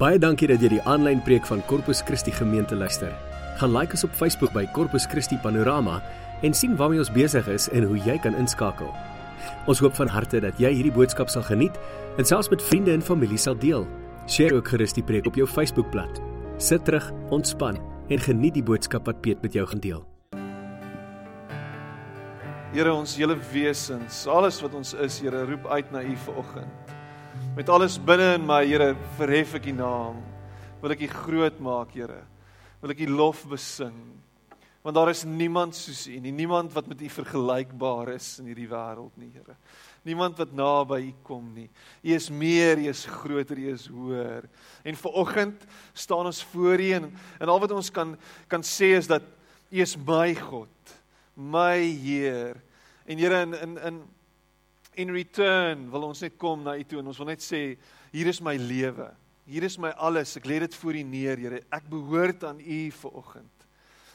Baie dankie dat jy die aanlyn preek van Corpus Christi gemeente luister. Gaan like ons op Facebook by Corpus Christi Panorama en sien waarmee ons besig is en hoe jy kan inskakel. Ons hoop van harte dat jy hierdie boodskap sal geniet en selfs met vriende en familie sal deel. Deel ook gerus die preek op jou Facebookblad. Sit terug, ontspan en geniet die boodskap wat Piet met jou gaan deel. Here ons hele wesens, alles wat ons is, Here, roep uit na U vanoggend. Met alles binne in my, Here, verhef ek U naam. Wil ek U groot maak, Here. Wil ek U lof besing. Want daar is niemand soos U nie, niemand wat met U vergelykbaar is in hierdie wêreld nie, Here. Niemand wat naby U kom nie. U is meer, U is groter, U is hoër. En vanoggend staan ons voor U en, en al wat ons kan kan sê is dat U is my God, my Heer. En Here in in in in return wil ons net kom na U toe en ons wil net sê hier is my lewe. Hier is my alles. Ek lê dit voor U neer, Here. Ek behoort aan U vanoggend.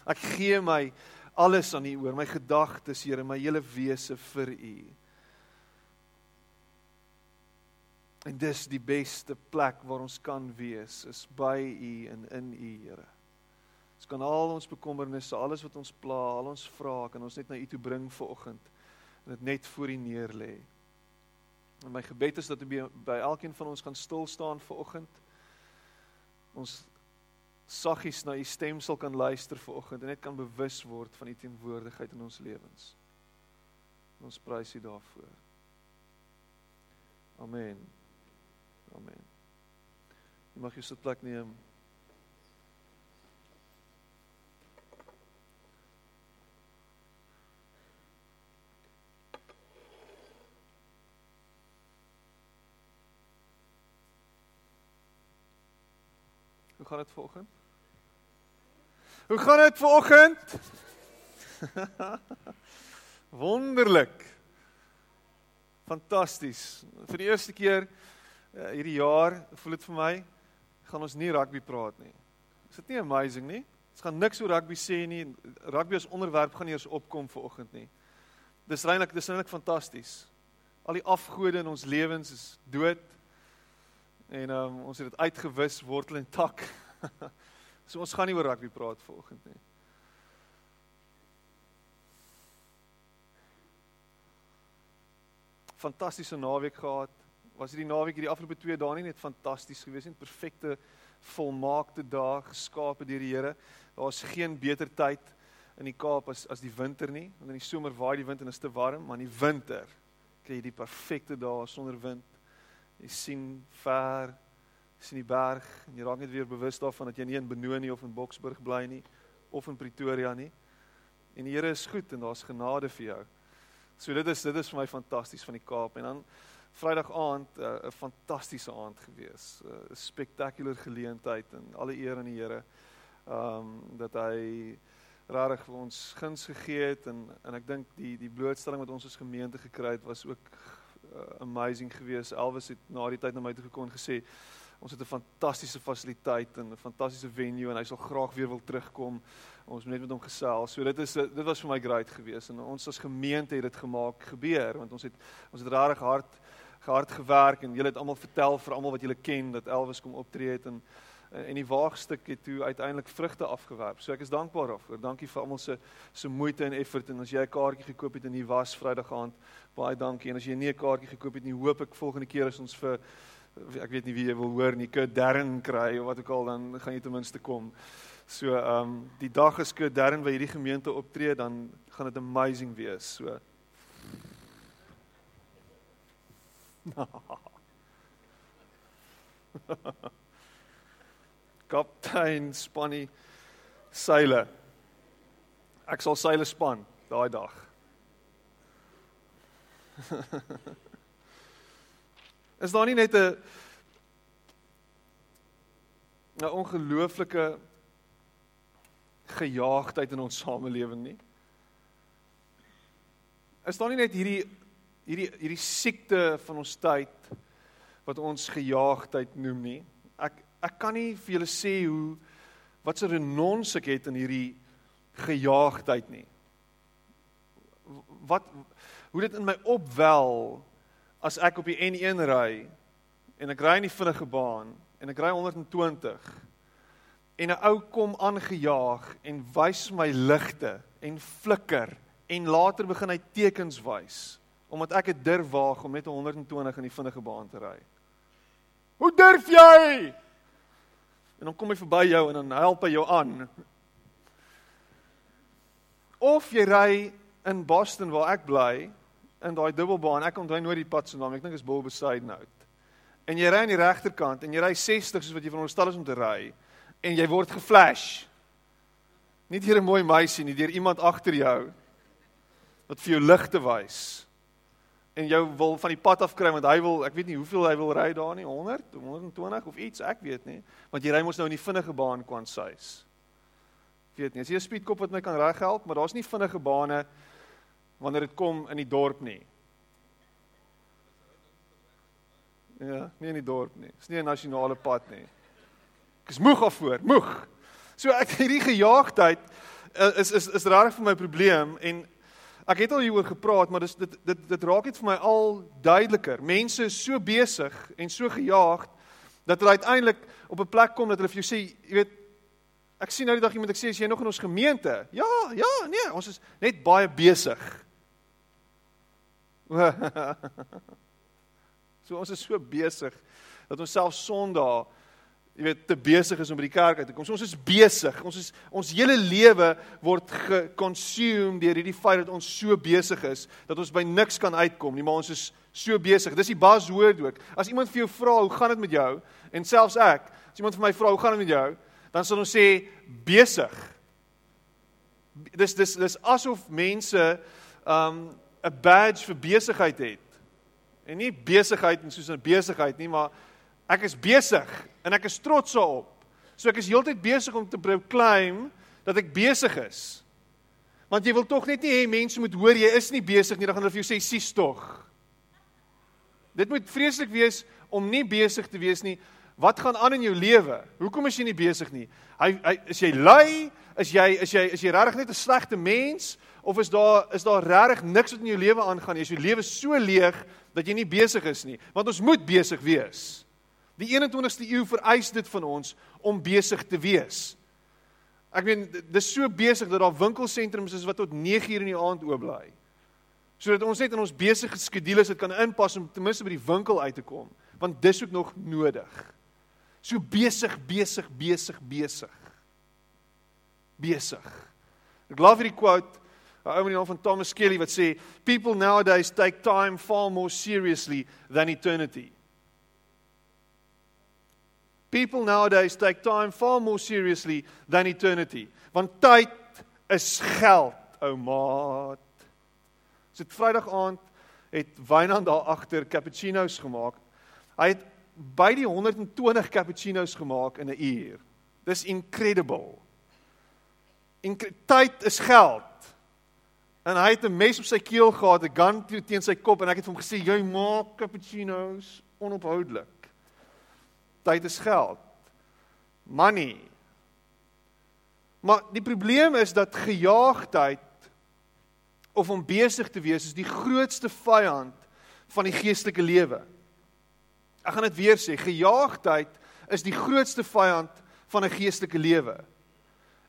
Ek gee my alles aan U oor, my gedagtes, Here, my hele wese vir U. En dis die beste plek waar ons kan wees, is by U en in U, Here. Ons kan al ons bekommernisse, alles wat ons pla, al ons vrae kan ons net na U toe bring vanoggend en dit net voor U neer lê. En my gebed is dat U by, by elkeen van ons gaan stil staan vanoggend. Ons saggies na U stem sal kan luister vanoggend en net kan bewus word van U teenwoordigheid in ons lewens. En ons prys U daarvoor. Amen. Amen. Jy mag jou sitplek neem. Gaan dit vanoggend? Hoe gaan dit vanoggend? Wonderlik. Fantasties. Vir die eerste keer uh, hierdie jaar voel dit vir my gaan ons nie rugby praat nie. Is dit nie amazing nie? Ons gaan niks oor rugby sê nie. Rugby as onderwerp gaan eers opkom vanoggend nie. Dis eintlik dis eintlik fantasties. Al die afgode in ons lewens is dood. En um, ons het dit uitgewis wortel en tak. so ons gaan nie oor rugby praat vanoggend nie. Fantastiese naweek gehad. Was hierdie naweek hierdie afgelope 2 dae nie net fantasties geweest nie? Perfekte volmaakte dae geskape deur die Here. Daar's geen beter tyd in die Kaap as as die winter nie. Want in die somer waai die wind en is te warm, maar in die winter kry jy die perfekte dae sonder wind. Jy sien ver, sien die berg en jy raak net weer bewus daarvan dat jy nie in Benoni of in Boksburg bly nie of in Pretoria nie. En die Here is goed en daar's genade vir jou. So dit is dit is vir my fantasties van die Kaap en dan Vrydag aand eh, 'n uh, fantastiese aand gewees. Eh, 'n uh, Spectacular geleentheid en alle eer aan die Here. Um dat hy regtig vir ons guns gegee het en en ek dink die die blootstelling wat ons as gemeente gekry het was ook uh, amazing geweest. Elvis het na die tyd na my toe gekom en gesê ons het 'n fantastiese fasiliteit en 'n fantastiese venue en hy sal graag weer wil terugkom. Ons moet net met hom gesels. So dit is dit was vir my great geweest en ons as gemeente het dit gemaak gebeur want ons het ons het regtig hard hard gewerk en julle het almal vertel vir almal wat julle ken dat Elvis kom optree het en en die waagstuk het toe uiteindelik vrugte afgewerp. So ek is dankbaar daarvoor. Dankie vir almal se se moeite en effort en as jy 'n kaartjie gekoop het en jy was Vrydag aand, baie dankie. En as jy nie 'n kaartjie gekoop het nie, hoop ek volgende keer as ons vir ek weet nie wie jy wil hoor nie, Kurt Darren kry of wat ook al dan gaan jy ten minste kom. So ehm um, die dag as Kurt Darren by hierdie gemeente optree, dan gaan dit amazing wees. So Kaptein Spanny seile. Ek sal seile span daai dag. Is daar nie net 'n 'n ongelooflike gejaagdheid in ons samelewing nie? Is daar nie net hierdie hierdie hierdie siekte van ons tyd wat ons gejaagdheid noem nie. Ek ek kan nie vir julle sê hoe wat se renons ek het in hierdie gejaagdheid nie. Wat hoe dit in my opwel as ek op die N1 ry en ek ry in die vinnige baan en ek ry 120 en 'n ou kom aangejaag en wys my ligte en flikker en later begin hy tekens wys omdat ek dit durf waag om net 120 in die vinnige baan te ry. Hoe durf jy? En dan kom hy verby jou en dan help hy jou aan. Of jy ry in Boston waar ek bly in daai dubbelbaan. Ek onthou nooit die pad se naam. Ek dink dit is Bull Beside Note. En jy ry aan die regterkant en jy ry 60 soos wat jy veronderstel is om te ry en jy word geflash. Nie deur 'n mooi meisie nie, deur iemand agter jou wat vir jou ligte wys en jou wil van die pad af kry want hy wil, ek weet nie hoeveel hy wil ry daar nie, 100, 120 of iets, ek weet nie, want jy ry mos nou in die vinnige baan kwansuis. Ek weet nie, as jy 'n speedkop wat my kan reghelp, maar daar's nie vinnige bane wanneer dit kom in die dorp nie. Ja, nie in die dorp nie. Dis nie 'n nasionale pad nie. Ek is moeg afvoer, moeg. So ek hierdie gejaagdheid uh, is is is regtig vir my probleem en ek het al hieroor gepraat, maar dis dit dit dit raak net vir my al duideliker. Mense is so besig en so gejaagd dat hulle uiteindelik op 'n plek kom dat hulle vir jou sê, jy weet, ek sien nou die dag iemand ek sê as jy nog in ons gemeente? Ja, ja, nee, ons is net baie besig. So ons is so besig dat ons self Sondag jy weet te besig is om by die kerk uit te kom. So ons is besig. Ons is ons hele lewe word geconsume deur hierdie feit dat ons so besig is dat ons by niks kan uitkom nie, maar ons is so besig. Dis die buzzword ook. As iemand vir jou vra, "Hoe gaan dit met jou?" en selfs ek, as iemand vir my vra, "Hoe gaan dit met jou?" dan sal ons sê besig. Dis dis dis asof mense um 'n badge vir besigheid het. En nie besigheid en soos 'n besigheid nie, maar ek is besig en ek is trots daarop. So ek is heeltyd besig om te proclaim dat ek besig is. Want jy wil tog net nie hê mense moet hoor jy is nie besig nie, dan gaan hulle vir jou sê sies tog. Dit moet vreeslik wees om nie besig te wees nie. Wat gaan aan in jou lewe? Hoekom is jy nie besig nie? Hy hy is jy lui? Is jy is jy is jy regtig net 'n slegte mens of is daar is daar regtig niks wat in jou lewe aangaan nie? Is jou lewe so leeg dat jy nie besig is nie? Want ons moet besig wees. Die 21ste eeu vereis dit van ons om besig te wees. Ek meen dis so besig dat daar winkelsentrums is wat tot 9uur in die aand oop bly. Sodat ons net in ons besige skedules dit kan inpas om ten minste by die winkel uit te kom, want dis ook nog nodig. So besig, besig, besig, besig. Besig. Ek glo hierdie quote, 'n ou meneer van Thomas Kelly wat sê people nowadays take time far more seriously than eternity. People nowadays take time far more seriously than eternity. Want tyd is geld, ou maat. Dit so, Vrydag aand het Wynand daar agter cappuccino's gemaak. Hy het by die 120 cappuccino's gemaak in 'n uur. Dis incredible. En tyd is geld. En hy het 'n mes op sy keel gehad, 'n gun teen sy kop en ek het vir hom gesê jy maak cappuccino's onophoudelik. Tyd is geld. Money. Maar die probleem is dat gejaagdheid of om besig te wees is die grootste vyand van die geestelike lewe. Ek gaan dit weer sê, gejaagdheid is die grootste vyand van 'n geestelike lewe.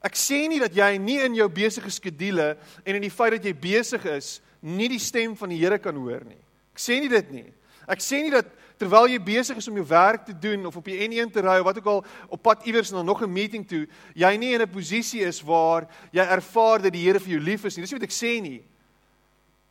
Ek sê nie dat jy nie in jou besige skedule en in die feit dat jy besig is, nie die stem van die Here kan hoor nie. Ek sê nie dit nie. Ek sê nie dat terwyl jy besig is om jou werk te doen of op die N1 te ry of wat ook al op pad iewers na nog 'n meeting toe, jy nie in 'n posisie is waar jy ervaar dat die Here vir jou lief is nie. Dis nie wat ek sê nie.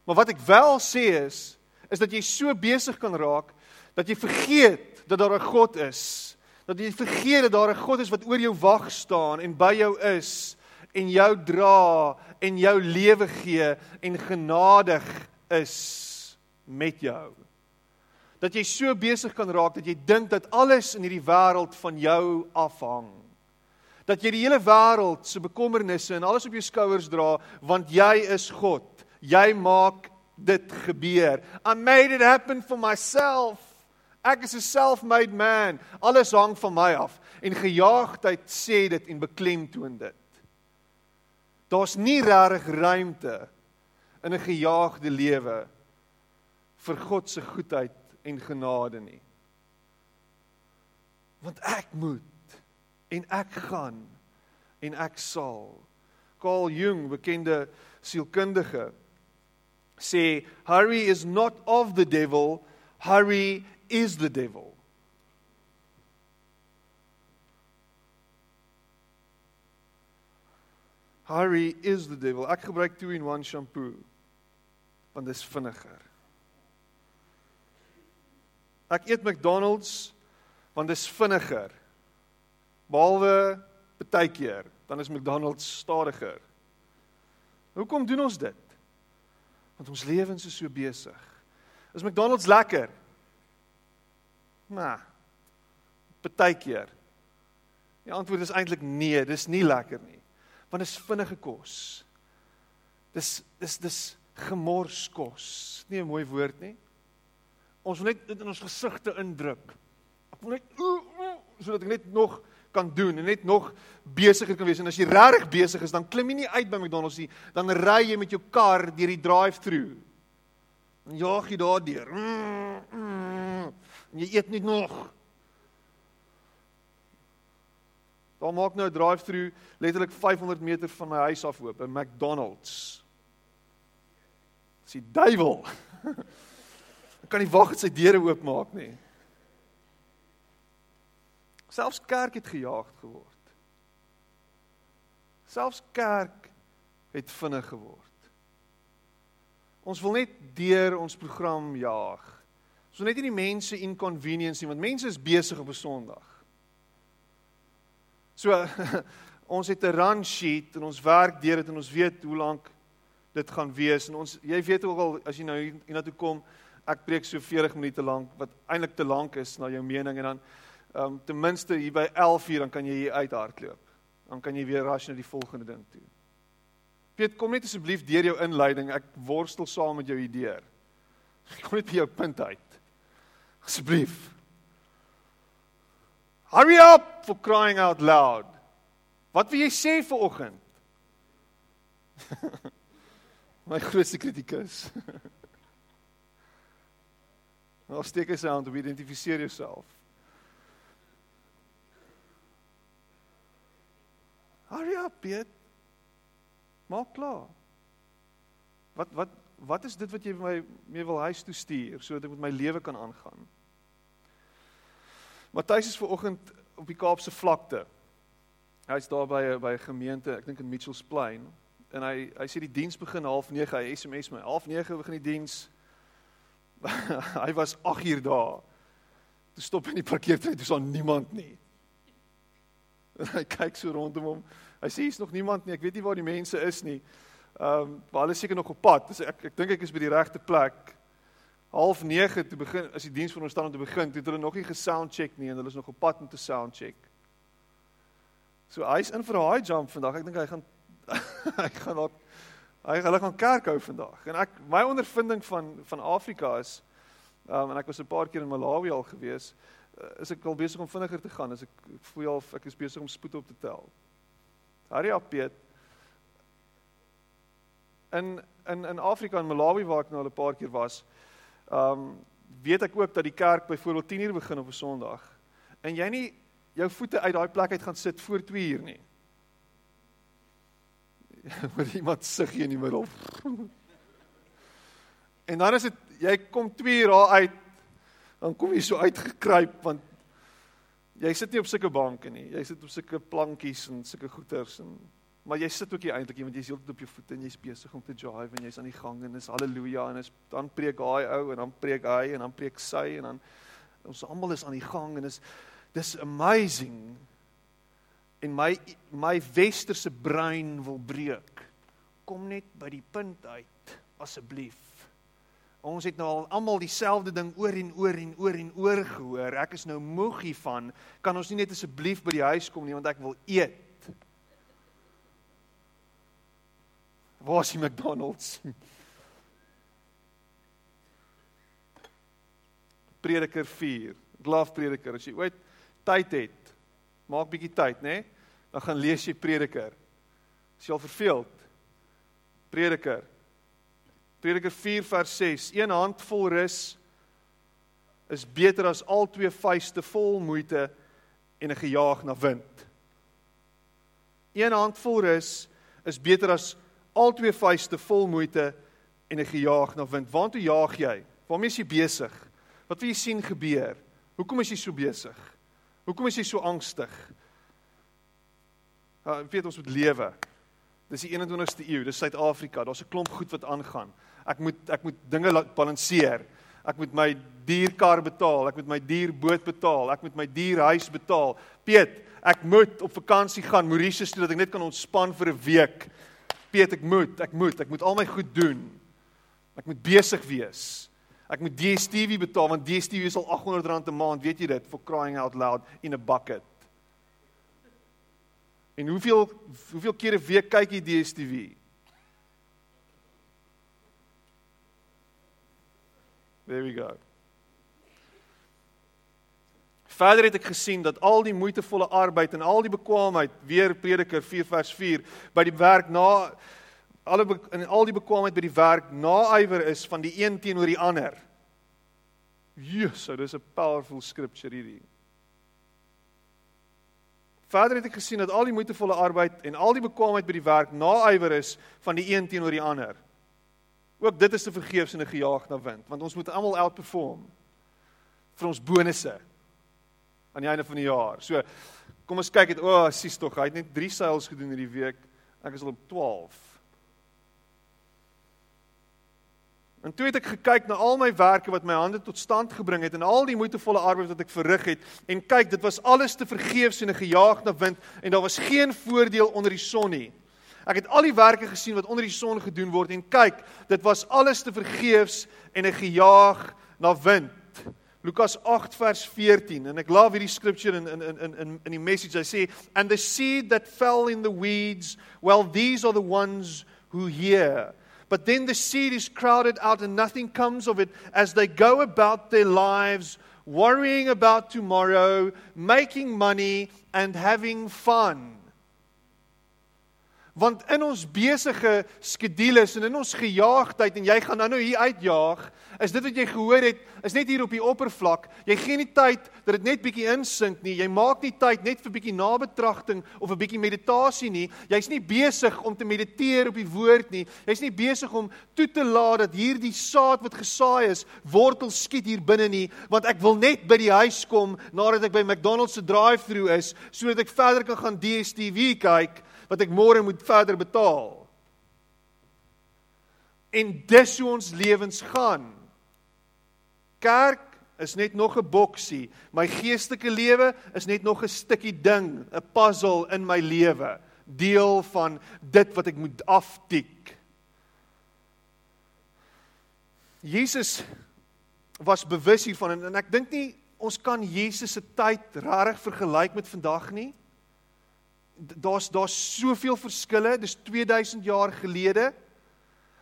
Maar wat ek wel sê is is dat jy so besig kan raak dat jy vergeet dat daar 'n God is. Dat jy vergeet dat daar 'n God is wat oor jou wag staan en by jou is en jou dra en jou lewe gee en genadig is met jou dat jy so besig kan raak dat jy dink dat alles in hierdie wêreld van jou afhang. Dat jy die hele wêreld se bekommernisse en alles op jou skouers dra want jy is God. Jy maak dit gebeur. I made it happen for myself. Ek is 'n self-made man. Alles hang van my af en gejaagdheid sê dit en beklemtoon dit. Daar's nie regtig ruimte in 'n gejaagde lewe vir God se goedheid en genade nie. Want ek moet en ek gaan en ek sal. Carl Jung, bekende sielkundige, sê hurry is not of the devil, hurry is the devil. Hurry is the devil. Ek gebruik 2-in-1 shampoo want dit is vinniger. Ek eet McDonald's want dit is vinniger. Behalwe baie keer, dan is McDonald's stadiger. Hoekom doen ons dit? Want ons lewens is so besig. Is McDonald's lekker? Nee. Baie keer. Die antwoord is eintlik nee, dis nie lekker nie. Want dit is vinnige kos. Dis dis dis gemors kos. Nie 'n mooi woord nie. Ons wil net dit in ons gesigte indruk. Ek wil net sodat ek net nog kan doen en net nog besigger kan wees en as jy regtig besig is dan klim jy nie uit by McDonald's nie dan ry jy met jou kar deur die drive-through en jaag jy daardeur en jy eet net nog dan maak nou 'n drive-through letterlik 500 meter van my huis af oop 'n McDonald's dis die duiwel ek kan nie wag dat sy deure oopmaak nie Selfs kerk het gejaag geword. Selfs kerk het vinnig geword. Ons wil net deur ons program jaag. Ons wil net nie die mense inconvenience nie want mense is besig op 'n Sondag. So ons het 'n run sheet en ons werk deur dit en ons weet hoe lank dit gaan wees en ons jy weet ook al as jy nou hiernatoe kom ek preek so 40 minute lank wat eintlik te lank is na jou mening en dan ehm um, ten minste hier by 11:00 dan kan jy hier uithardloop. Dan kan jy weer rush na die volgende ding toe. Piet, kom net asseblief deur jou inleiding. Ek worstel saam met jou idee. Kom net by jou punt uit. Asseblief. Hurry up for crying out loud. Wat wil jy sê vir oggend? My grootste kritikus. Nou steek jy sy hand op, identifiseer jouself. Hurry up, Piet. Maak klaar. Wat wat wat is dit wat jy my mee wil huis toe stuur sodat ek met my lewe kan aangaan? Matthys is ver oggend op die Kaapse vlakte. Hy's daar by by 'n gemeente, ek dink in Mitchells Plain, en hy hy sê die diens begin 09:30, hy SMS my 09:30 begin die diens. hy was 8 uur daar. Toe stop in die parkeerplek, dis daar niemand nie. En hy kyk so rondom hom. Hy sê hier's nog niemand nie. Ek weet nie waar die mense is nie. Ehm, um, maar hulle is seker nog op pad. Dis ek ek dink ek is by die regte plek. Half 9 toe begin as die diens van ons staan om te begin. Toe het hulle nog nie gesound check nie en hulle is nog op pad om te sound check. So hy's in vir 'n high jump vandag. Ek dink hy gaan hy gaan dalk hy hulle gaan kerk hou vandag. En ek my ondervinding van van Afrika is um, en ek was 'n paar keer in Malawi al gewees. Eh, is ek al besig om vinniger te gaan. As ek, voel al ek is besig om spoed op te tel. Harry Apiet in in in Afrika en Malawi waar ek nou al 'n paar keer was. Um weet ek ook dat die kerk byvoorbeeld 10 uur begin op 'n Sondag. En jy nie jou voete uit daai plek uit gaan sit voor 2 uur nie. Moet iemand sug hier in die middel. en dan is dit jy kom 2 uur daar uit dan kom jy so uitgekruip want jy sit nie op sulke banke nie. Jy sit op sulke plankies en sulke goeters en maar jy sit ook nie eintlik want jy's heeltyd op jou voete en jy's besig om te jive en jy's aan die gang en is haleluja en is dan preek hy ou en dan preek hy en dan preek sy en dan ons almal is aan die gang en is dis amazing en my my westerse brein wil breek. Kom net by die punt uit asseblief. Ons het nou al almal dieselfde ding oor en oor en oor en oor gehoor. Ek is nou moeg hiervan. Kan ons nie net asseblief by die huis kom nie want ek wil eet. Waar is die McDonald's? Prediker 4. Glaf Prediker. As jy ooit tyd het, maak bietjie tyd, né? Dan gaan lees jy Prediker. As jy al verveeld. Prediker Prediker 4 vers 6: Een handvol rus is beter as al twee vuiste vol moeite en 'n gejaag na wind. Een handvol rus is beter as al twee vuiste vol moeite en 'n gejaag na wind. Waartoe jaag jy? Waarmee is jy besig? Wat wil jy sien gebeur? Hoekom is jy so besig? Hoekom is jy so angstig? Ja, ek weet ons moet lewe. Dis die 21ste eeu, dis Suid-Afrika. Daar's 'n klomp goed wat aangaan. Ek moet ek moet dinge balanseer. Ek moet my dierkar betaal, ek moet my dierboot betaal, ek moet my dierhuis betaal. Piet, ek moet op vakansie gaan Mauritius toe dat ek net kan ontspan vir 'n week. Piet, ek moet, ek moet, ek moet al my goed doen. Ek moet besig wees. Ek moet DStv betaal want DStv is al R800 'n maand, weet jy dit, for crying out loud in a bucket. En hoeveel hoeveel kere 'n week kyk jy DStv? There we go. Verder het ek gesien dat al die moeitevolle arbeid en al die bekwaamheid, weer Prediker 4 vers 4, by die werk na alle en al die bekwaamheid by die werk naaiwer is van die een teenoor die ander. Jesus, dis 'n powerful scripture hierdie. Verder het ek gesien dat al die moeitevolle arbeid en al die bekwaamheid by die werk naaiwer is van die een teenoor die ander. Ook dit is te vergeefs en 'n gejaag na wind, want ons moet almal outperform vir ons bonusse aan die einde van die jaar. So kom ons kyk dit. O, oh, sies tog, hy het net 3 sales gedoen hierdie week. Ek is al op 12. En toe het ek gekyk na al my werke wat my hande tot stand gebring het en al die moeitevolle arbeid wat ek verrig het en kyk, dit was alles te vergeefs en 'n gejaag na wind en daar was geen voordeel onder die son nie. Ek het al die werke gesien wat onder die son gedoen word en kyk, dit was alles te vergeefs en 'n gejaag na wind. Lukas 8 vers 14 en ek love hierdie scripture in in in in in die message. I say and the seed that fell in the weeds well these are the ones who hear. But then the seed is crowded out and nothing comes of it. As they go about their lives worrying about tomorrow making money and having fun Want in ons besige skedules en in ons gejaagdheid en jy gaan nou nou hier uitjaag, is dit wat jy gehoor het, is net hier op die oppervlak. Jy gee nie tyd dat dit net bietjie insink nie. Jy maak nie tyd net vir bietjie nabetragting of 'n bietjie meditasie nie. Jy's nie besig om te mediteer op die woord nie. Jy's nie besig om toe te laat dat hierdie saad wat gesaai is, wortel skiet hier binne nie, want ek wil net by die huis kom nadat ek by McDonald's se drive-through is sodat ek verder kan gaan DStv kyk wat ek môre moet verder betaal. En dis hoe ons lewens gaan. Kerk is net nog 'n boksie. My geestelike lewe is net nog 'n stukkie ding, 'n puzzle in my lewe, deel van dit wat ek moet aftik. Jesus was bewus hiervan en, en ek dink nie ons kan Jesus se tyd regtig vergelyk met vandag nie daar's daar's soveel verskille, dis 2000 jaar gelede.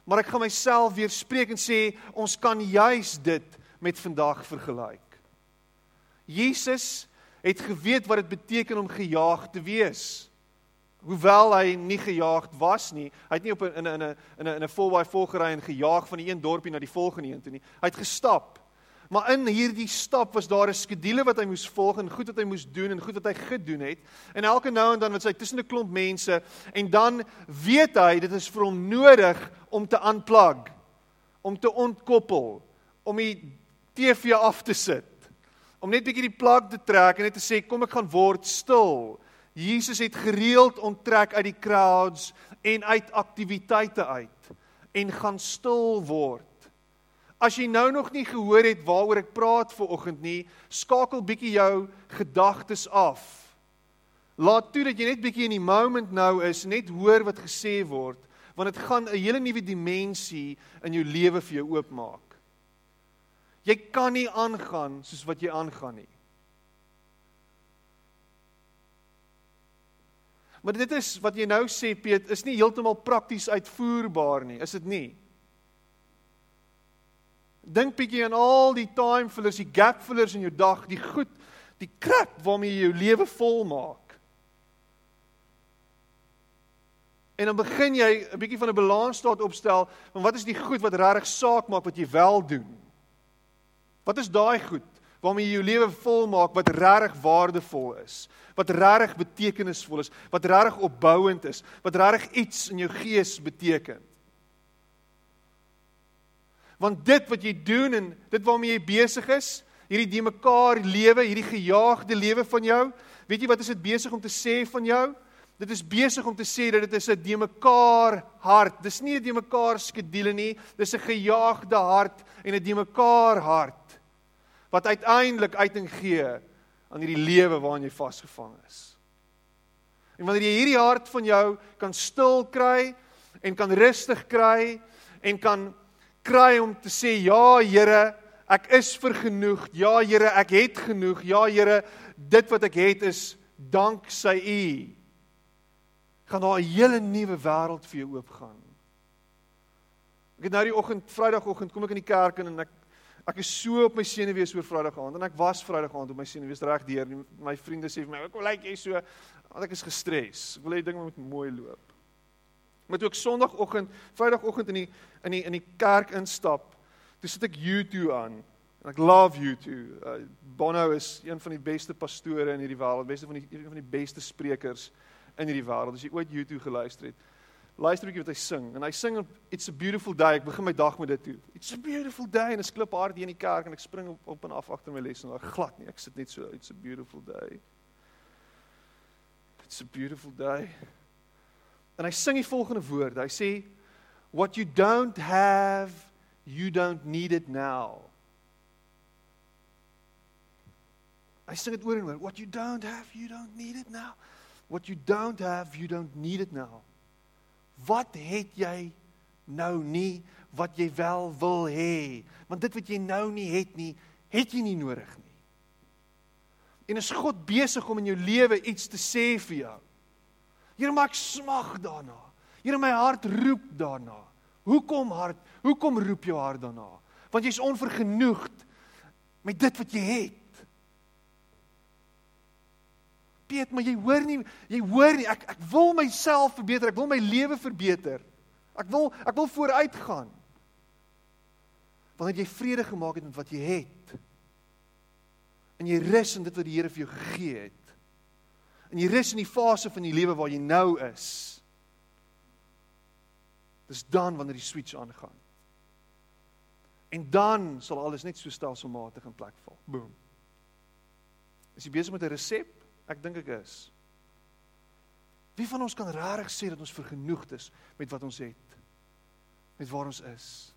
Maar ek gaan myself weer spreek en sê ons kan juis dit met vandag vergelyk. Jesus het geweet wat dit beteken om gejaag te wees. Hoewel hy nie gejaagd was nie, hy het nie op in 'n in 'n in 'n 'n volwaai volgery en gejaag van die een dorpie na die volgende een toe nie. Hy het gestap. Maar in hierdie stap was daar 'n skedule wat hy moes volg en goed wat hy moes doen en goed wat hy gedoen het. En elke nou en dan wat hy tussen 'n klomp mense en dan weet hy dit is vir hom nodig om te unplug, om te ontkoppel, om die TV af te sit. Om net bietjie die plug te trek en net te sê kom ek gaan word stil. Jesus het gereeld onttrek uit die crowds en uit aktiwiteite uit en gaan stil word. As jy nou nog nie gehoor het waaroor ek praat ver oggend nie, skakel bietjie jou gedagtes af. Laat toe dat jy net bietjie in die moment nou is, net hoor wat gesê word, want dit gaan 'n hele nuwe dimensie in jou lewe vir jou oopmaak. Jy kan nie aangaan soos wat jy aangaan nie. Maar dit is wat jy nou sê Piet, is nie heeltemal prakties uitvoerbaar nie, is dit nie? Dink bietjie aan al die time fillers, die gap fillers in jou dag, die goed, die krap waarmee jy jou lewe vol maak. En dan begin jy 'n bietjie van 'n balansstaat opstel van wat is die goed wat regtig saak maak wat jy wel doen? Wat is daai goed waarmee jy jou lewe volmaak wat regtig waardevol is, wat regtig betekenisvol is, wat regtig opbouend is, wat regtig iets in jou gees beteken. Want dit wat jy doen en dit waarmee jy besig is, hierdie die mekaar lewe, hierdie gejaagde lewe van jou, weet jy wat is dit besig om te sê van jou? Dit is besig om te sê dat dit is 'n die mekaar hart. Dis nie 'n die mekaar skedule nie, dis 'n gejaagde hart en 'n die mekaar hart wat uiteindelik uiting gee aan hierdie lewe waarin jy vasgevang is. En wanneer jy hierdie hart van jou kan stil kry en kan rustig kry en kan kry om te sê ja Here, ek is vergenoeg. Ja Here, ek het genoeg. Ja Here, dit wat ek het is dank sy U. gaan daar 'n hele nuwe wêreld vir jou oopgaan. Ek het nou die oggend, Vrydagoggend, kom ek in die kerk in en ek ek is so op my senuwees oor Vrydag aand en ek was Vrydag aand op my senuwees reg deur. My vriende sê vir my, "Ek lyk jy so, want ek is gestres. Ek wil hê dinge moet mooi loop." Maar toe ek Sondagoggend, Vrydagoggend in die in die in die kerk instap, toe sit ek U2 aan. En ek love U2. Uh, Bono is een van die beste pastore in hierdie wêreld, beste van die een van die beste sprekers in hierdie wêreld. As jy ooit U2 geluister het, luister 'n bietjie wat hy sing. En hy sing It's a beautiful day. Ek begin my dag met dit toe. It's a beautiful day en ek klip hard hier in die kerk en ek spring op, op en af agter my lesenaar. Glad nie. Ek sit net so, It's a beautiful day. It's a beautiful day. En hy sing die volgende woorde. Hy sê what you don't have, you don't need it now. Hy sing dit oor en oor. What you don't have, you don't need it now. What you don't have, you don't need it now. Wat het jy nou nie wat jy wel wil hê? Want dit wat jy nou nie het nie, het jy nie nodig nie. En is God besig om in jou lewe iets te sê vir jou? Here, maar ek smag daarna. Here, my hart roep daarna. Hoekom hart? Hoekom roep jou hart daarna? Want jy's onvergenoegd met dit wat jy het. Piet, maar jy hoor nie, jy hoor nie. Ek ek wil myself verbeter. Ek wil my lewe verbeter. Ek wil ek wil vooruitgaan. Wanneer jy vrede gemaak het met wat jy het. En jy rus in dit wat die Here vir jou gegee het en jy rus in die fase van die lewe waar jy nou is. Dis dan wanneer die switch aangaan. En dan sal alles net so stelselmatig in plek val. Boom. Is jy besig met 'n resep? Ek dink ek is. Wie van ons kan regtig sê dat ons vergenoegd is met wat ons het? Met waar ons is?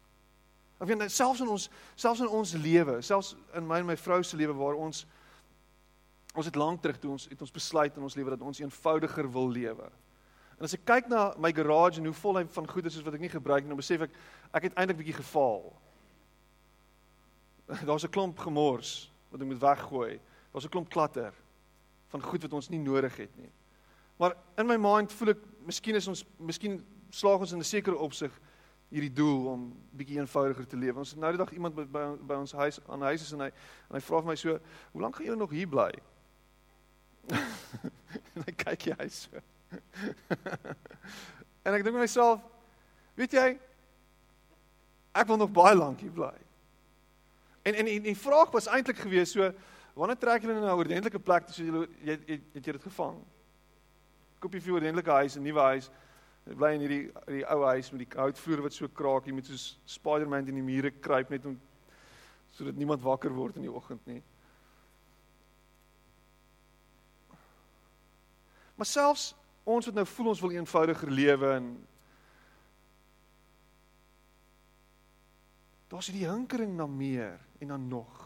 Of jy selfs in ons selfs in ons lewe, selfs in my en my vrou se lewe waar ons Ons het lank terug toe ons het ons besluit in ons lewe dat ons eenvoudiger wil lewe. En as ek kyk na my garage en hoe vol hy van goed is wat ek nie gebruik nie, dan besef ek ek het eintlik bietjie gefaal. Daar's 'n klomp gemors wat ek moet weggooi. Daar's 'n klomp klatter van goed wat ons nie nodig het nie. Maar in my mind voel ek miskien is ons miskien slaag ons in 'n sekere opsig hierdie doel om bietjie eenvoudiger te lewe. Ons het nou die dag iemand by, by, by ons huis aan huis is en hy en hy vra vir my so, "Hoe lank gaan jy nog hier bly?" en dan kyk jy hy so. en ek dink myself, weet jy, ek wil nog baie lank hier bly. En en die, die vraag was eintlik gewees so, wanneer trek jy na 'n ordentlike plek toe so jy jy het jy dit gevang? Koop jy vir 'n ordentlike huis, 'n nuwe huis? Jy bly in hierdie die ou huis met die houtvloer wat so kraak, jy moet soos Spider-Man in die mure kruip net om sodat niemand wakker word in die oggend nie. Maar selfs ons wat nou voel ons wil eenvoudiger lewe en daar's hierdie hinkering na meer en dan nog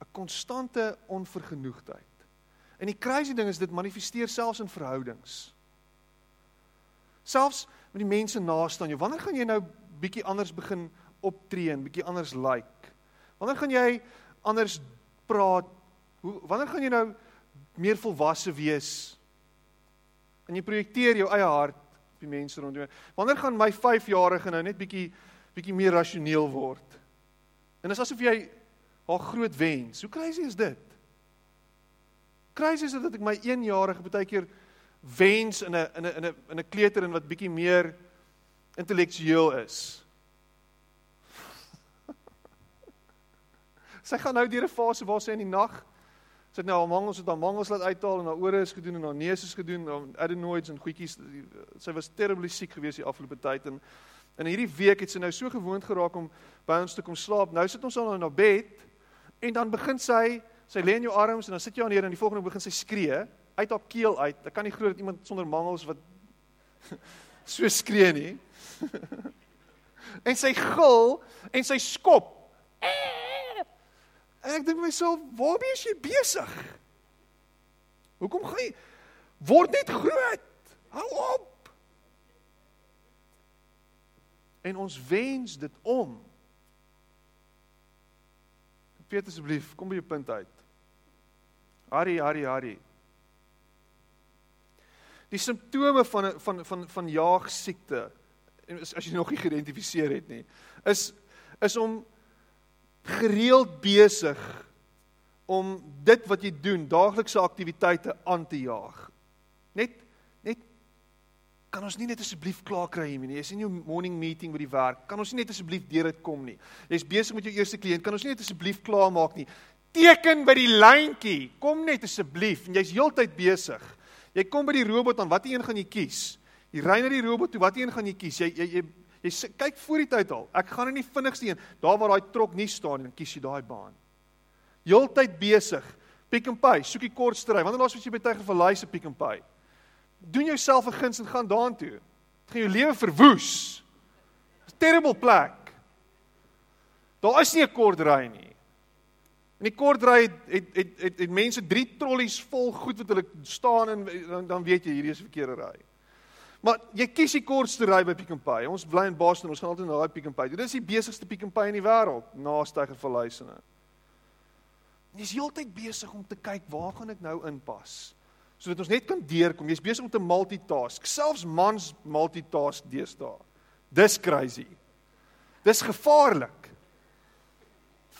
'n konstante onvergenoegdheid. En die crazy ding is dit manifesteer selfs in verhoudings. Selfs met die mense naaste aan jou. Wanneer gaan jy nou bietjie anders begin optree en bietjie anders lyk? Like? Wanneer gaan jy anders praat? Hoe wanneer gaan jy nou meer volwasse wees. En jy projekteer jou eie hart op die mense rondom jou. Wanneer gaan my 5-jarige nou net bietjie bietjie meer rasioneel word? En dit is asof jy haar groot wens. Hoe crazy is dit? Crazy is dit dat ek my 1-jarige baie keer wens in 'n in 'n in 'n in 'n kleuter en wat bietjie meer intellektueel is. sy gaan nou deur 'n fase waar sy in die nag sy het nou haar mangels het haar mangels laat uithaal en haar ore is gedoen en haar neus is gedoen, adenoids en goedjies. Sy was terribly siek gewees die afgelope tyd en in hierdie week het sy nou so gewoond geraak om by ons te kom slaap. Nou sit ons al in haar bed en dan begin sy sy lê in jou arms en dan sit jy aan neer en die volgende begin sy skree uit haar keel uit. Ek kan nie glo dat iemand sonder mangels wat so skree nie. en sy gil en sy skop. En ek dink myself, waarmee is jy besig? Hoekom gaan jy word net groot? Hou op. En ons wens dit om. Peter asseblief, kom by jou punt uit. Harry, Harry, Harry. Die simptome van van van van jaagsiekte en as jy nog nie geïdentifiseer het nie, is is om gereeld besig om dit wat jy doen, daaglikse aktiwiteite aan te jaag. Net net kan ons nie net asseblief klaar kry hiermee nie. Jy's in jou morning meeting by die werk. Kan ons nie net asseblief deur dit kom nie. Jy's besig met jou eerste kliënt. Kan ons nie net asseblief klaar maak nie. Teken by die lyntjie. Kom net asseblief. En jy's heeltyd besig. Jy kom by die robot aan, watter een gaan jy kies? Jy ry na die robot toe, watter een gaan jy kies? Jy jy jy, jy, jy kyk voor die tyd al. Ek gaan in die vinnigste een, daar waar daai trok nie staan nie, dan kies jy daai baan. Heeltyd besig. Pick and Pay, soek die kortste ry. Wanneer laas was jy by Tygervallei se Pick and Pay? Doen jouself 'n guns en gaan daartoe. Dit gaan jou lewe verwoes. Terrible plek. Daar is nie 'n kort ry nie. In die kort ry het het het, het het mense 3 trollies vol goed wat hulle staan en dan, dan weet jy hierdie is 'n verkeerde ry. Maar jy kies die kortste ry by Pick n Pay. Ons bly in Boston, ons gaan altyd na daai Pick n Pay. Dit is die besigste Pick n Pay in die wêreld, na Steiger Verluisene. Jy's heeltyd besig om te kyk waar gaan ek nou inpas sodat ons net kan deurkom. Jy's besig om te multitask. Selfs mans multitask deesdae. Dis crazy. Dis gevaarlik.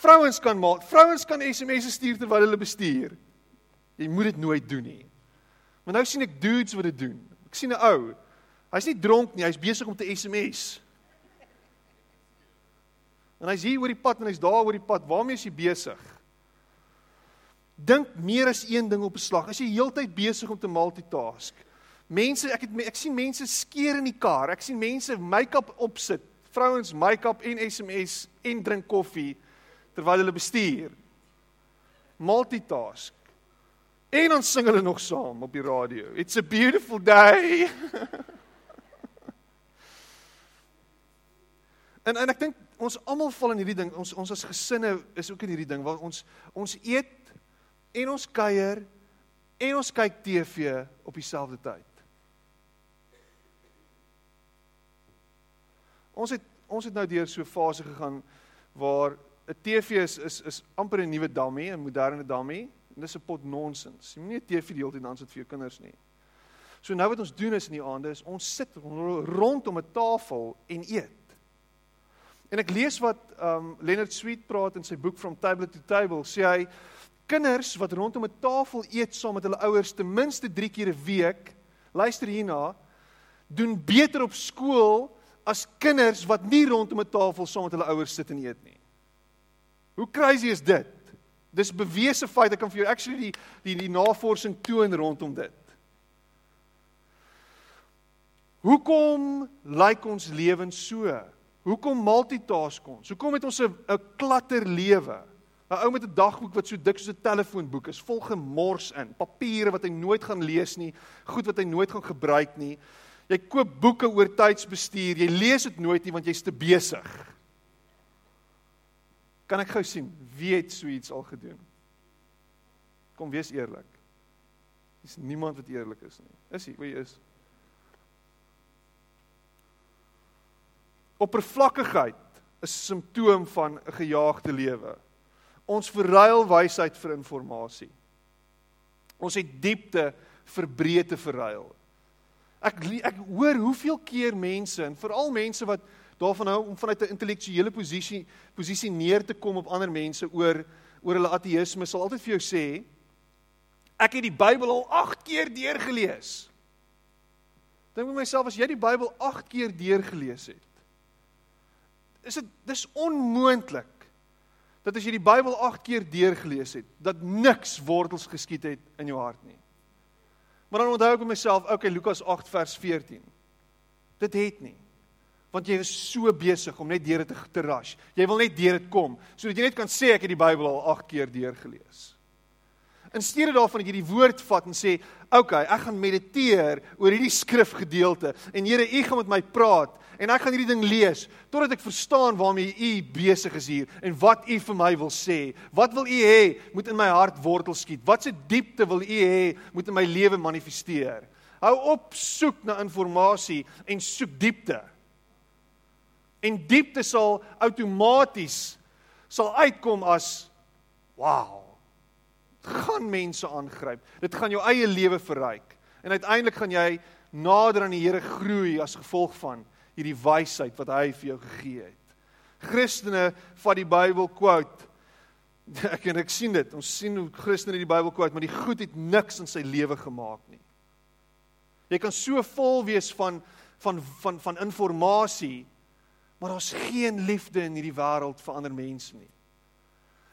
Vrouens kan maak, vrouens kan SMS'e stuur terwyl hulle bestuur. Jy moet dit nooit doen nie. Maar nou sien ek dudes wat dit doen. Ek sien 'n ou. Hy's nie dronk nie, hy's besig om te SMS. En hy's hier oor die pad en hy's daar oor die pad. Waarmee is hy besig? Dink meer as een ding op 'n slag. As jy heeltyd besig om te multitask. Mense, ek het ek sien mense skeer in die kar. Ek sien mense make-up opsit. Vrouens make-up en SMS en drink koffie terwyl hulle bestuur. Multitask. En dan sing hulle nog saam op die radio. It's a beautiful day. en en ek dink ons almal val in hierdie ding. Ons ons as gesinne is ook in hierdie ding waar ons ons eet en ons kuier en ons kyk TV op dieselfde tyd. Ons het ons het nou deur so 'n fase gegaan waar 'n TV is is is amper 'n nuwe dummy, 'n moderne dummy. Dis 'n pot nonsens. Jy moenie 'n TV die hele tyd aan sit vir jou kinders nie. So nou wat ons doen is in die aande is ons sit rondom 'n tafel en eet. En ek lees wat um Leonard Sweet praat in sy boek From Table to Table. Sê hy kinders wat rondom 'n tafel eet saam met hulle ouers ten minste 3 keer 'n week, luister hierna, doen beter op skool as kinders wat nie rondom 'n tafel saam met hulle ouers sit en eet nie. Hoe crazy is dit? Dis bewese feit. Ek kan vir jou actually die die die navorsing toon rondom dit. Hoekom lyk ons lewens so? Hoekom multitask ons? Hoekom het ons 'n 'n klatter lewe? 'n Ou met 'n dagboek wat so dik soos 'n telefoonboek is, vol gemors in, papiere wat hy nooit gaan lees nie, goed wat hy nooit gaan gebruik nie. Jy koop boeke oor tydsbestuur, jy lees dit nooit nie want jy's te besig. Kan ek gou sien wie het so iets al gedoen? Kom wees eerlik. Dis niemand wat eerlik is nie. Is hy? Wie is? Oppervlakkigheid is 'n simptoom van 'n gejaagde lewe. Ons verruil wysheid vir inligting. Ons het diepte vir breedte verruil. Ek ek hoor hoeveel keer mense en veral mense wat daarvan hou om vanuit 'n intellektuele posisie posisie neer te kom op ander mense oor oor hulle ateïsme sal altyd vir jou sê ek het die Bybel al 8 keer deurgelees. Dink met myself as jy die Bybel 8 keer deurgelees het. Is dit dis onmoontlik dat as jy die Bybel 8 keer deurgelees het, dat niks wortels geskiet het in jou hart nie. Maar dan onthou ek vir myself, okay, Lukas 8 vers 14. Dit het nie. Want jy is so besig om net deur dit te rush. Jy wil net deur dit kom sodat jy net kan sê ek het die Bybel al 8 keer deurgelees. In steede daarvan dat jy die woord vat en sê, "Oké, okay, ek gaan mediteer oor hierdie skrifgedeelte en Here, U gaan met my praat en ek gaan hierdie ding lees totdat ek verstaan waarmee u besig is hier en wat u vir my wil sê. Wat wil u hê moet in my hart wortel skiet? Wat se diepte wil u hê moet in my lewe manifesteer? Hou op soek na inligting en soek diepte. En diepte sal outomaties sal uitkom as wow. Gaan mense aangryp. Dit gaan jou eie lewe verryk. En uiteindelik gaan jy nader aan die Here groei as gevolg van hierdie wysheid wat hy vir jou gegee het. Christene vat die Bybel quote. Ek en ek sien dit. Ons sien hoe Christene die Bybel quote, maar die goed het niks in sy lewe gemaak nie. Jy kan so vol wees van van van van inligting, maar daar's geen liefde in hierdie wêreld vir ander mense nie.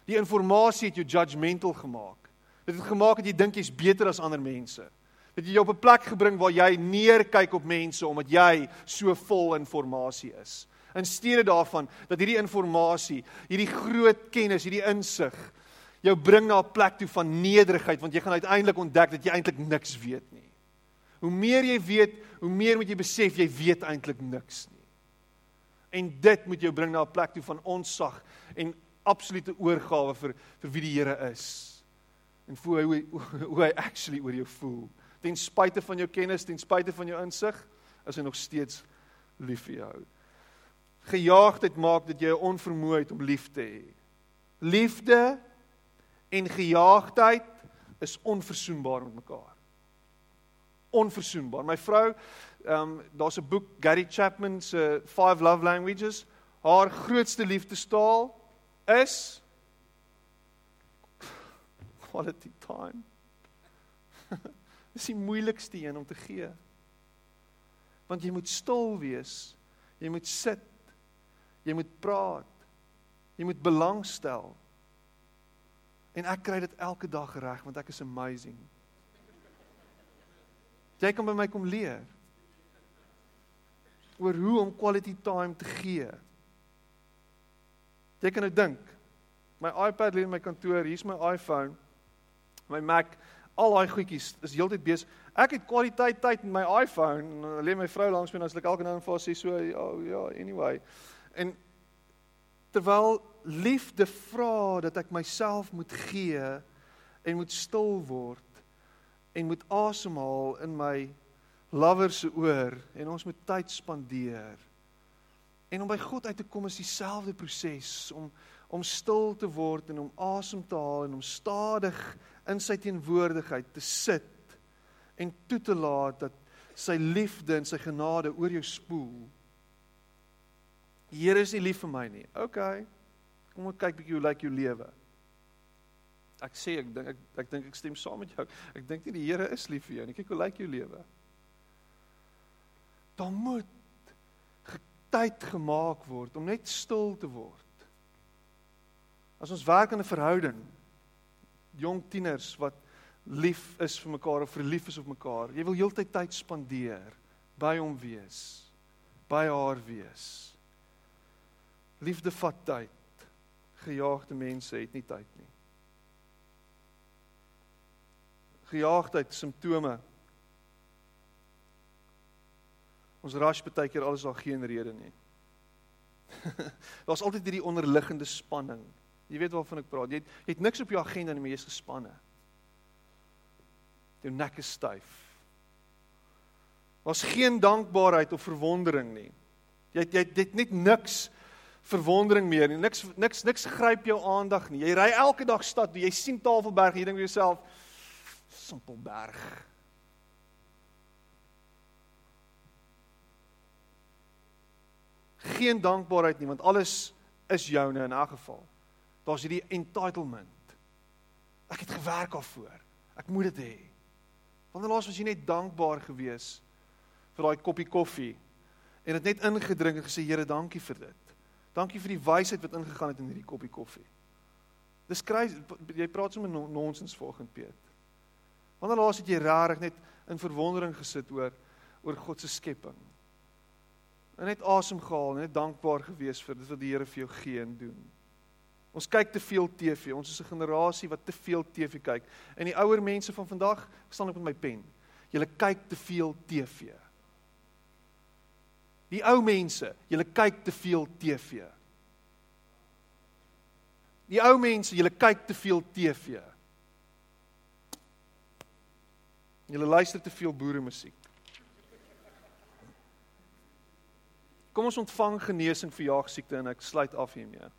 Die inligting het jou judgmental gemaak. Dit het gemaak dat jy dink jy's beter as ander mense het jy op 'n plek gebring waar jy neerkyk op mense omdat jy so vol inligting is. In steede daarvan dat hierdie inligting, hierdie groot kennis, hierdie insig jou bring na 'n plek toe van nederigheid want jy gaan uiteindelik ontdek dat jy eintlik niks weet nie. Hoe meer jy weet, hoe meer moet jy besef jy weet eintlik niks nie. En dit moet jou bring na 'n plek toe van onsag en absolute oorgawe vir vir wie die Here is. En voel hoe hoe hy actually oor jou voel ten spyte van jou kennis, ten spyte van jou insig, is hy nog steeds lief vir jou. Gejaagdheid maak dat jy onvermoë het om lief te hê. Liefde en gejaagdheid is onverzoenbaar met mekaar. Onverzoenbaar. My vrou, ehm um, daar's 'n boek Gary Chapman se Five Love Languages. Haar grootste liefdestaal is quality time. Dis die moeilikste een om te gee. Want jy moet stil wees. Jy moet sit. Jy moet praat. Jy moet belangstel. En ek kry dit elke dag reg want ek is amazing. Jy kan by my kom leer oor hoe om quality time te gee. Jy kan nou dink. My iPad lê in my kantoor, hier's my iPhone. My Mac al daai goedjies is heeltyd besig. Ek het kwaliteit tyd met my iPhone. Lê my vrou langs my en as ek elke nou en vir sê so ja ja anyway. En terwyl liefde vra dat ek myself moet gee en moet stil word en moet asemhaal in my lover se oor en ons moet tyd spandeer. En om by God uit te kom is dieselfde proses om om stil te word en om asem te haal en om stadig in sy teenwoordigheid te sit en toe te laat dat sy liefde en sy genade oor jou spoel. Die Here is nie lief vir my nie. OK. Kom ons kyk bietjie hoe lyk jou lewe. Ek sê ek dink ek ek dink ek stem saam met jou. Ek dink nie die Here is lief vir jou nie. Kyk hoe lyk jou lewe. Daar moet tyd gemaak word om net stil te word. As ons werk in 'n verhouding, jong tieners wat lief is vir mekaar of verlief is op mekaar. Jy wil heeltyd tyd spandeer by hom wees, by haar wees. Liefde vat tyd. Gejaagde mense het nie tyd nie. Gejaagdheid simptome. Ons rush baie keer alles al geen rede nie. Daar's altyd hierdie onderliggende spanning. Jy weet waarvan ek praat. Jy het, jy het niks op jou agenda nie, maar jy's gespanne. Jou nek is styf. Daar's geen dankbaarheid of verwondering nie. Jy jy dit net niks verwondering meer nie. Niks niks niks gryp jou aandag nie. Jy ry elke dag stad, jy sien Tafelberg, jy dink vir jouself Simpelberg. Geen dankbaarheid nie, want alles is joune in elk geval. Daar's hierdie entitlement. Ek het gewerk daarvoor. Ek moet dit hê. Wanneer laas was jy net dankbaar gewees vir daai koppie koffie en dit net ingedrink en gesê Here, dankie vir dit. Dankie vir die wysheid wat ingegaan het in hierdie koppie koffie. Dis crazy. Jy praat sommer nonsens volgens Piet. Wanneer laas het jy rarig net in verwondering gesit oor oor God se skepping? En net asem gehaal, net dankbaar gewees vir dit wat die Here vir jou gee en doen. Ons kyk te veel TV. Ons is 'n generasie wat te veel TV kyk. En die ouer mense van vandag, ek staan op met my pen. Julle kyk te veel TV. Die ou mense, julle kyk te veel TV. Die ou mense, julle kyk te veel TV. Julle luister te veel boere musiek. Kom ons ontvang genesing vir jaagsiekte en ek sluit af hiermee.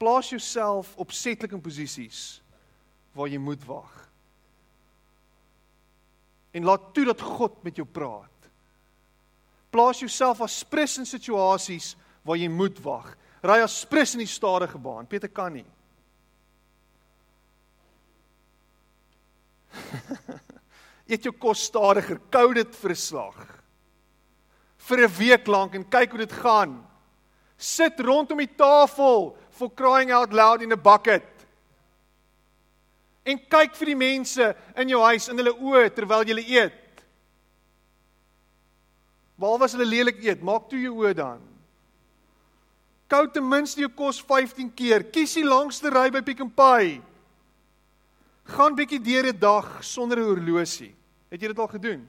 Plaas jouself opsetlik in posisies waar jy moet wag. En laat toe dat God met jou praat. Plaas jouself as prins in situasies waar jy moet wag. Ry as prins in die stadige baan. Peter kan nie. Eet jou kos stadiger, kou dit vir 'n slag. Vir 'n week lank en kyk hoe dit gaan. Sit rondom die tafel for crying out loud in 'n bucket. En kyk vir die mense in jou huis in hulle oë terwyl jy eet. Behalwe as hulle lelik eet, maak toe jou oë dan. Kou ten minste jou kos 15 keer. Kies die langste ry by Pick n Pay. Gaan bietjie deur 'n dag sonder 'n horlosie. Het jy dit al gedoen?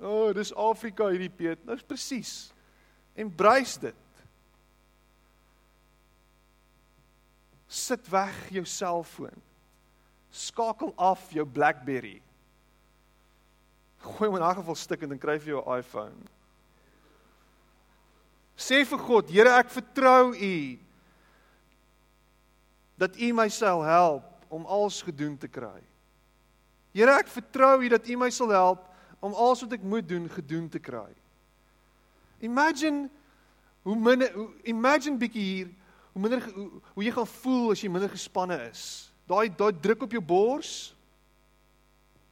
O, oh, dis Afrika hierdie Piet. Nou presies. Embrace dit. Sit weg jou selfoon. Skakel af jou BlackBerry. Gooi hom in 'n geval stuk en kry jy jou iPhone. Sê vir God, Here, ek vertrou U dat U my sal help om alles gedoen te kry. Here, ek vertrou U dat U my sal help om alles wat ek moet doen gedoen te kry. Imagine hoe minder imagine bietjie hier hoe minder hoe, hoe jy gaan voel as jy minder gespanne is. Daai daai druk op jou bors,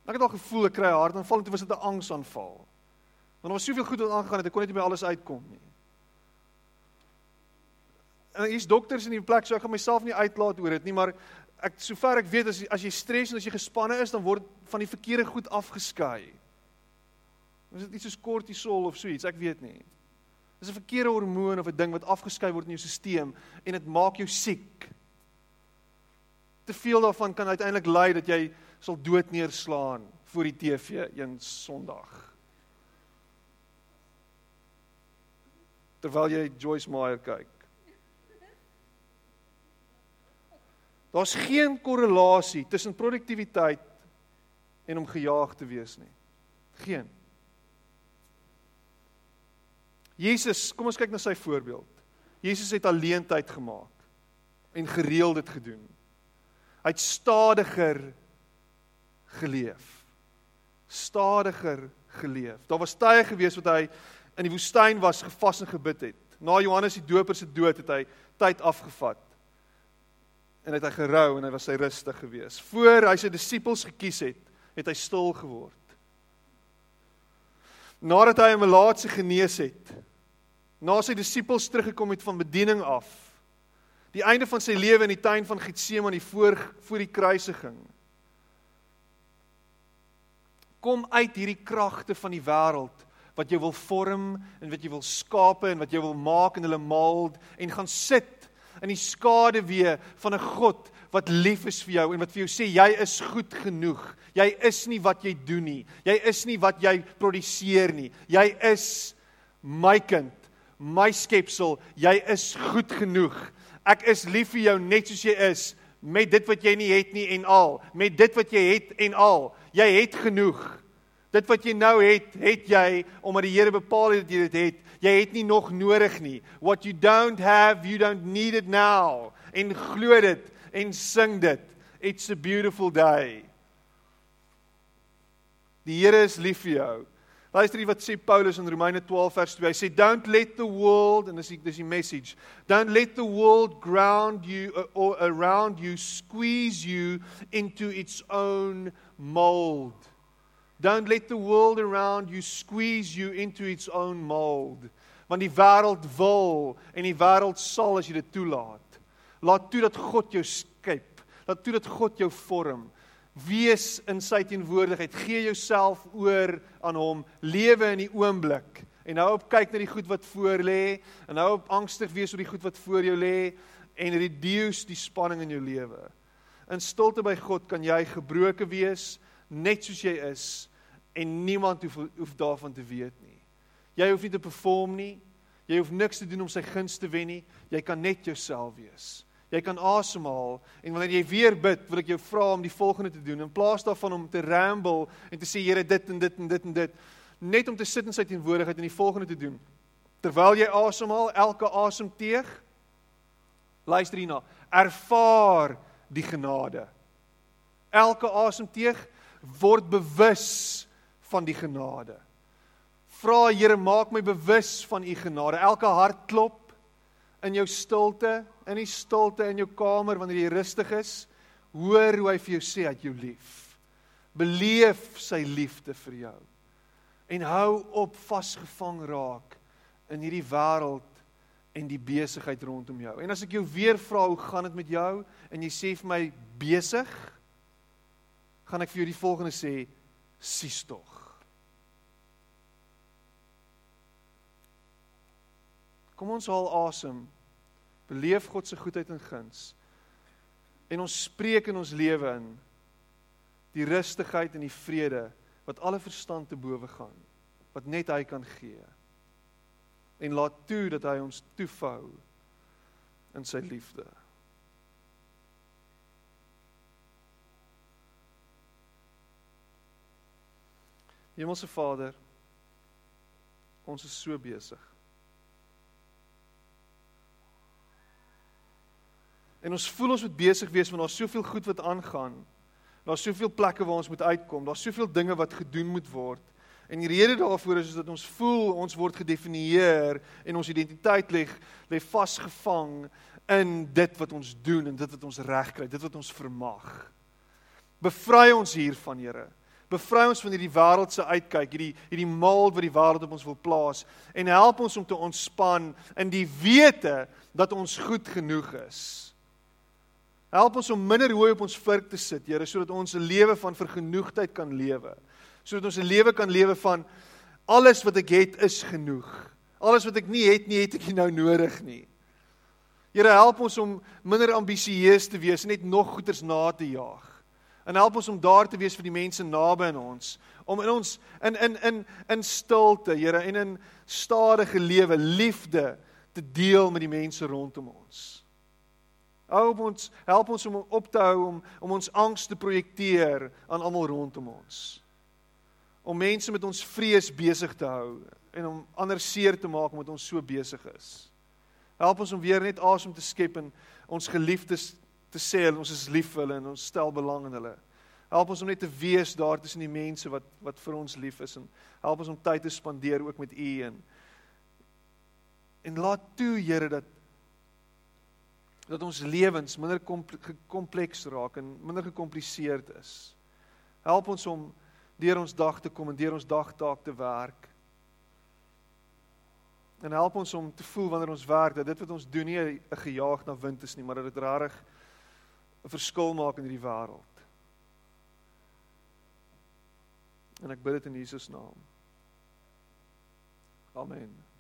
Ek het al gevoel ek kry hartaanval en toe was dit 'n angsaanval. Want daar was soveel goed wat aangegaan het, ek kon net nie by alles uitkom nie. En hier's dokters in die plek, so ek gaan myself nie uitlaat oor dit nie, maar ek sover ek weet as as jy stres en as jy gespanne is, dan word van die verkeerde goed afgeskei. Is dit iets soos kortisol of so iets? Ek weet nie. Dis 'n verkeerde hormoon of 'n ding wat afgeskei word in jou stelsel en dit maak jou siek. Te veel daarvan kan uiteindelik lei dat jy sal dood neerslaan voor die TV een Sondag. Terwyl jy Joyce Meyer kyk. Daar's geen korrelasie tussen produktiwiteit en om gejaag te wees nie. Geen. Jesus, kom ons kyk na sy voorbeeld. Jesus het alleen tyd gemaak en gereeld dit gedoen. Hy't stadiger geleef. Stadiger geleef. Daar was tye gewees wat hy in die woestyn was gevas en gebid het. Na Johannes die Doper se dood het hy tyd afgevat. En het hy gerou en hy was hy rustig gewees. Voor hy sy disippels gekies het, het hy stil geword. Nadat hy 'n melaatse genees het, na sy disippels teruggekom het van bediening af, die einde van sy lewe in die tuin van Getsemane voor voor die kruisiging kom uit hierdie kragte van die wêreld wat jy wil vorm en wat jy wil skape en wat jy wil maak en hulle mold en gaan sit in die skaduwee van 'n God wat lief is vir jou en wat vir jou sê jy is goed genoeg. Jy is nie wat jy doen nie. Jy is nie wat jy produseer nie. Jy is my kind, my skepsel. Jy is goed genoeg. Ek is lief vir jou net soos jy is met dit wat jy nie het nie en al, met dit wat jy het en al. Jy het genoeg. Dit wat jy nou het, het jy omdat die Here bepaal het dat jy dit het. Jy het nie nog nodig nie. What you don't have, you don't need it now. En glo dit en sing dit. It's a beautiful day. Die Here is lief vir jou. Luister hier wat sê Paulus in Romeine 12 vers 2. Hy sê don't let the world and dis die, dis die message. Don't let the world ground you uh, or around you squeeze you into its own mold. Don't let the world around you squeeze you into its own mold. Want die wêreld wil en die wêreld sal as jy dit toelaat. Laat toe dat God jou skep. Laat toe dat God jou vorm. Wees in sy teenwoordigheid. Gee jouself oor aan hom. Lewe in die oomblik. En hou op kyk na die goed wat voor lê en hou op angstig wees oor die goed wat voor jou lê en reduce die spanning in jou lewe. In stilte by God kan jy gebroken wees net soos jy is en niemand hoef hoef daarvan te weet nie. Jy hoef nie te perform nie. Jy hoef niks te doen om sy guns te wen nie. Jy kan net jouself wees. Jy kan asemhaal en wanneer jy weer bid, wil ek jou vra om die volgende te doen in plaas daarvan om te ramble en te sê Here dit en dit en dit en dit, net om te sit in sy teenwoordigheid en die volgende te doen. Terwyl jy asemhaal, elke asemteug luister hierna, ervaar die genade. Elke asemteug word bewus van die genade. Vra Here, maak my bewus van u genade. Elke hartklop in jou stilte, in die stilte in jou kamer wanneer jy rustig is, hoor hoe hy vir jou sê dat jy lief. Beleef sy liefde vir jou. En hou op vasgevang raak in hierdie wêreld en die besigheid rondom jou. En as ek jou weer vra hoe gaan dit met jou en jy sê vir my besig, gaan ek vir jou die volgende sê, sies tog. Kom ons haal asem. Beleef God se goedheid en guns. En ons spreek in ons lewe in die rustigheid en die vrede wat alle verstand te bowe gaan, wat net hy kan gee en laat toe dat hy ons toefou in sy liefde. Hemelse Vader, ons is so besig. En ons voel ons moet besig wees want daar's soveel goed wat aangaan. Daar's soveel plekke waar ons moet uitkom. Daar's soveel dinge wat gedoen moet word. En die rede daarvoor is, is dat ons voel ons word gedefinieer en ons identiteit lê lê vasgevang in dit wat ons doen en dit wat ons regkry, dit wat ons vermag. Bevry ons hiervan, Here. Bevry ons van hierdie wêreldse uitkyk, hierdie hierdie mold wat die wêreld op ons wil plaas en help ons om te ontspan in die wete dat ons goed genoeg is. Help ons om minder hooi op ons vurk te sit, Here, sodat ons 'n lewe van vergenoegdheid kan lewe sodat ons 'n lewe kan lewe van alles wat ek het is genoeg. Alles wat ek nie het nie, het ek nie nou nodig nie. Here help ons om minder ambisieus te wees en net nog goeders na te jaag. En help ons om daar te wees vir die mense naby aan ons, om in ons in in in in stilte, Here, en in stadige lewe liefde te deel met die mense rondom ons. Help ons, help ons om op te hou om om ons angs te projekteer aan almal rondom ons om mense met ons vrees besig te hou en om ander seer te maak omdat ons so besig is. Help ons om weer net asem te skep en ons geliefdes te sê ons is lief vir hulle en ons stel belang in hulle. Help ons om net te wees daar tussen die mense wat wat vir ons lief is en help ons om tyd te spandeer ook met U en en laat toe Here dat dat ons lewens minder kompleks raak en minder gekompliseerd is. Help ons om deur ons dag te kom en deur ons dagtaak te werk. En help ons om te voel wanneer ons werk dat dit wat ons doen nie 'n gejaag na wind is nie, maar dat dit regtig 'n verskil maak in hierdie wêreld. En ek bid dit in Jesus naam. Amen.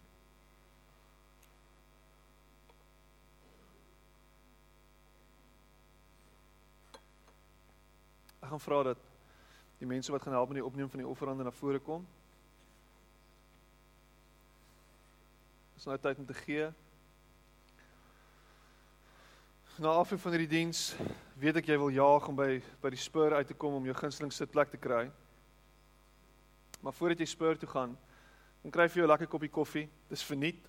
Ek gaan vra dat die mense wat gaan help met die opneem van die offerande na vore kom. Dis nou tyd om te gee. Na afloop van hierdie diens weet ek jy wil jaag om by by die spur uit te kom om jou gunsteling sitplek te kry. Maar voordat jy spur toe gaan, dan kry vir jou 'n lekker koppie koffie. Dis verniet.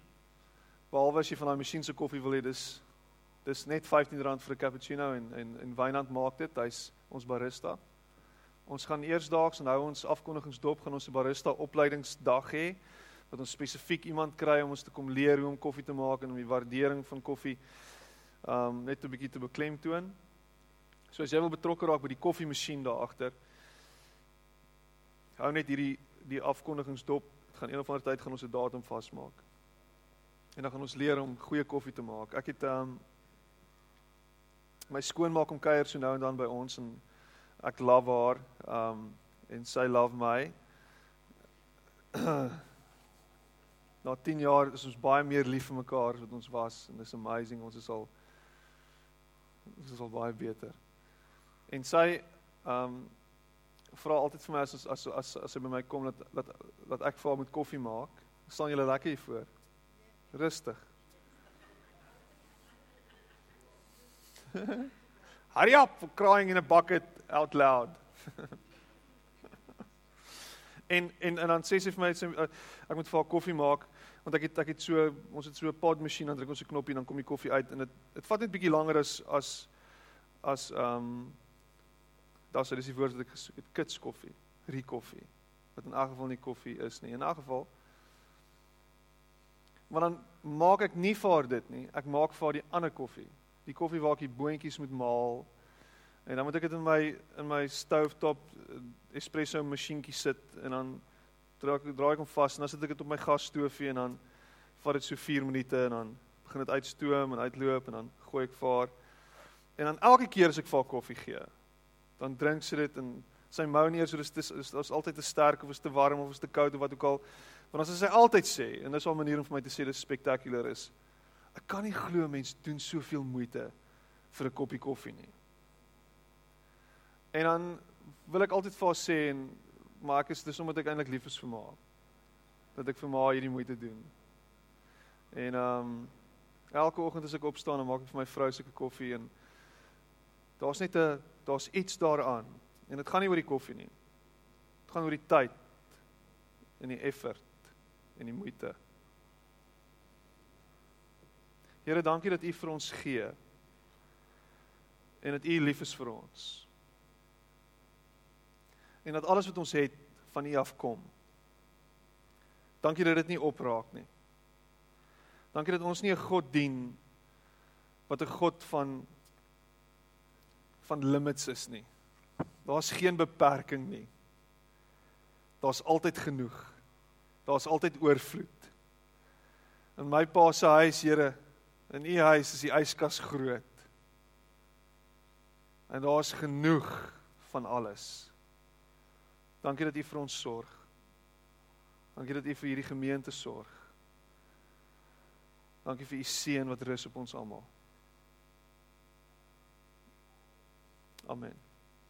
Behalwe as jy van daai masjien se koffie wil hê, dis dis net R15 vir 'n cappuccino en en en Wynand maak dit. Hy's ons barista. Ons gaan eersdaags en hou ons afkondigingsdop gaan ons 'n barista opleidingsdag hê wat ons spesifiek iemand kry om ons te kom leer hoe om koffie te maak en om die waardering van koffie um net 'n bietjie te beklemtoon. So as jy wil betrokke raak by die koffiemasjien daar agter, hou net hierdie die afkondigingsdop. Dit gaan een of ander tyd gaan ons 'n datum vasmaak. En dan gaan ons leer om goeie koffie te maak. Ek het um My skoonma kom kuier so nou en dan by ons en ek love haar. Um en sy love my. Na 10 jaar is ons baie meer lief vir mekaar as wat ons was en dis amazing ons is al ons is al baie beter. En sy um vra altyd vir my as as as as sy by my kom dat dat dat ek vir haar moet koffie maak. staan julle lekker hier voor? Rustig. Hurry up for crying in a bucket out loud. en en en dan sê sy vir my sy, uh, ek moet vir haar koffie maak want ek het ek het so ons het so 'n pod masjien dan druk ons 'n knoppie dan kom die koffie uit en dit dit vat net bietjie langer as as as ehm um, daar sê dis die woord wat ek gesoek het kits koffie, rie koffie wat in elk geval nie koffie is nie. In elk geval Maar dan maak ek nie vir haar dit nie. Ek maak vir haar die ander koffie. Die koffie waar ek die boontjies moet maal. En dan moet ek dit in my in my stovetop eh, espresso masjienkie sit en dan draai ek draai ek hom vas en dan sit ek dit op my gasstoofie en dan vat dit so 4 minute en dan begin dit uitstoom en uitloop en dan gooi ek vir haar. En dan elke keer as ek vir koffie gee, dan drink sy dit en sy mou nie eers so dis is daar's altyd te sterk of is te warm of is te koud of wat ook al. Want as sy altyd sê en dis 'n manier om vir my te sê dis spektakulêr is. Ek kan nie glo mense doen soveel moeite vir 'n koppie koffie nie. En dan wil ek altyd vir haar sê en maar ek is dis omdat ek eintlik lief is vir haar. Dat ek vir haar hierdie moeite doen. En ehm um, elke oggend as ek opstaan en maak ek vir my vrou sulke koffie en daar's net 'n daar's iets daaraan. En dit gaan nie oor die koffie nie. Dit gaan oor die tyd en die effort en die moeite. Here, dankie dat U vir ons gee. En dat U lief is vir ons. En dat alles wat ons het van U afkom. Dankie dat dit nie opraak nie. Dankie dat ons nie 'n God dien wat 'n God van van limits is nie. Daar's geen beperking nie. Daar's altyd genoeg. Daar's altyd oorvloed. In my pa se huis, Here, in u huis is die yskas groot. En daar's genoeg van alles. Dankie dat u vir ons sorg. Dankie dat u vir hierdie gemeente sorg. Dankie vir u seën wat rus op ons almal. Amen.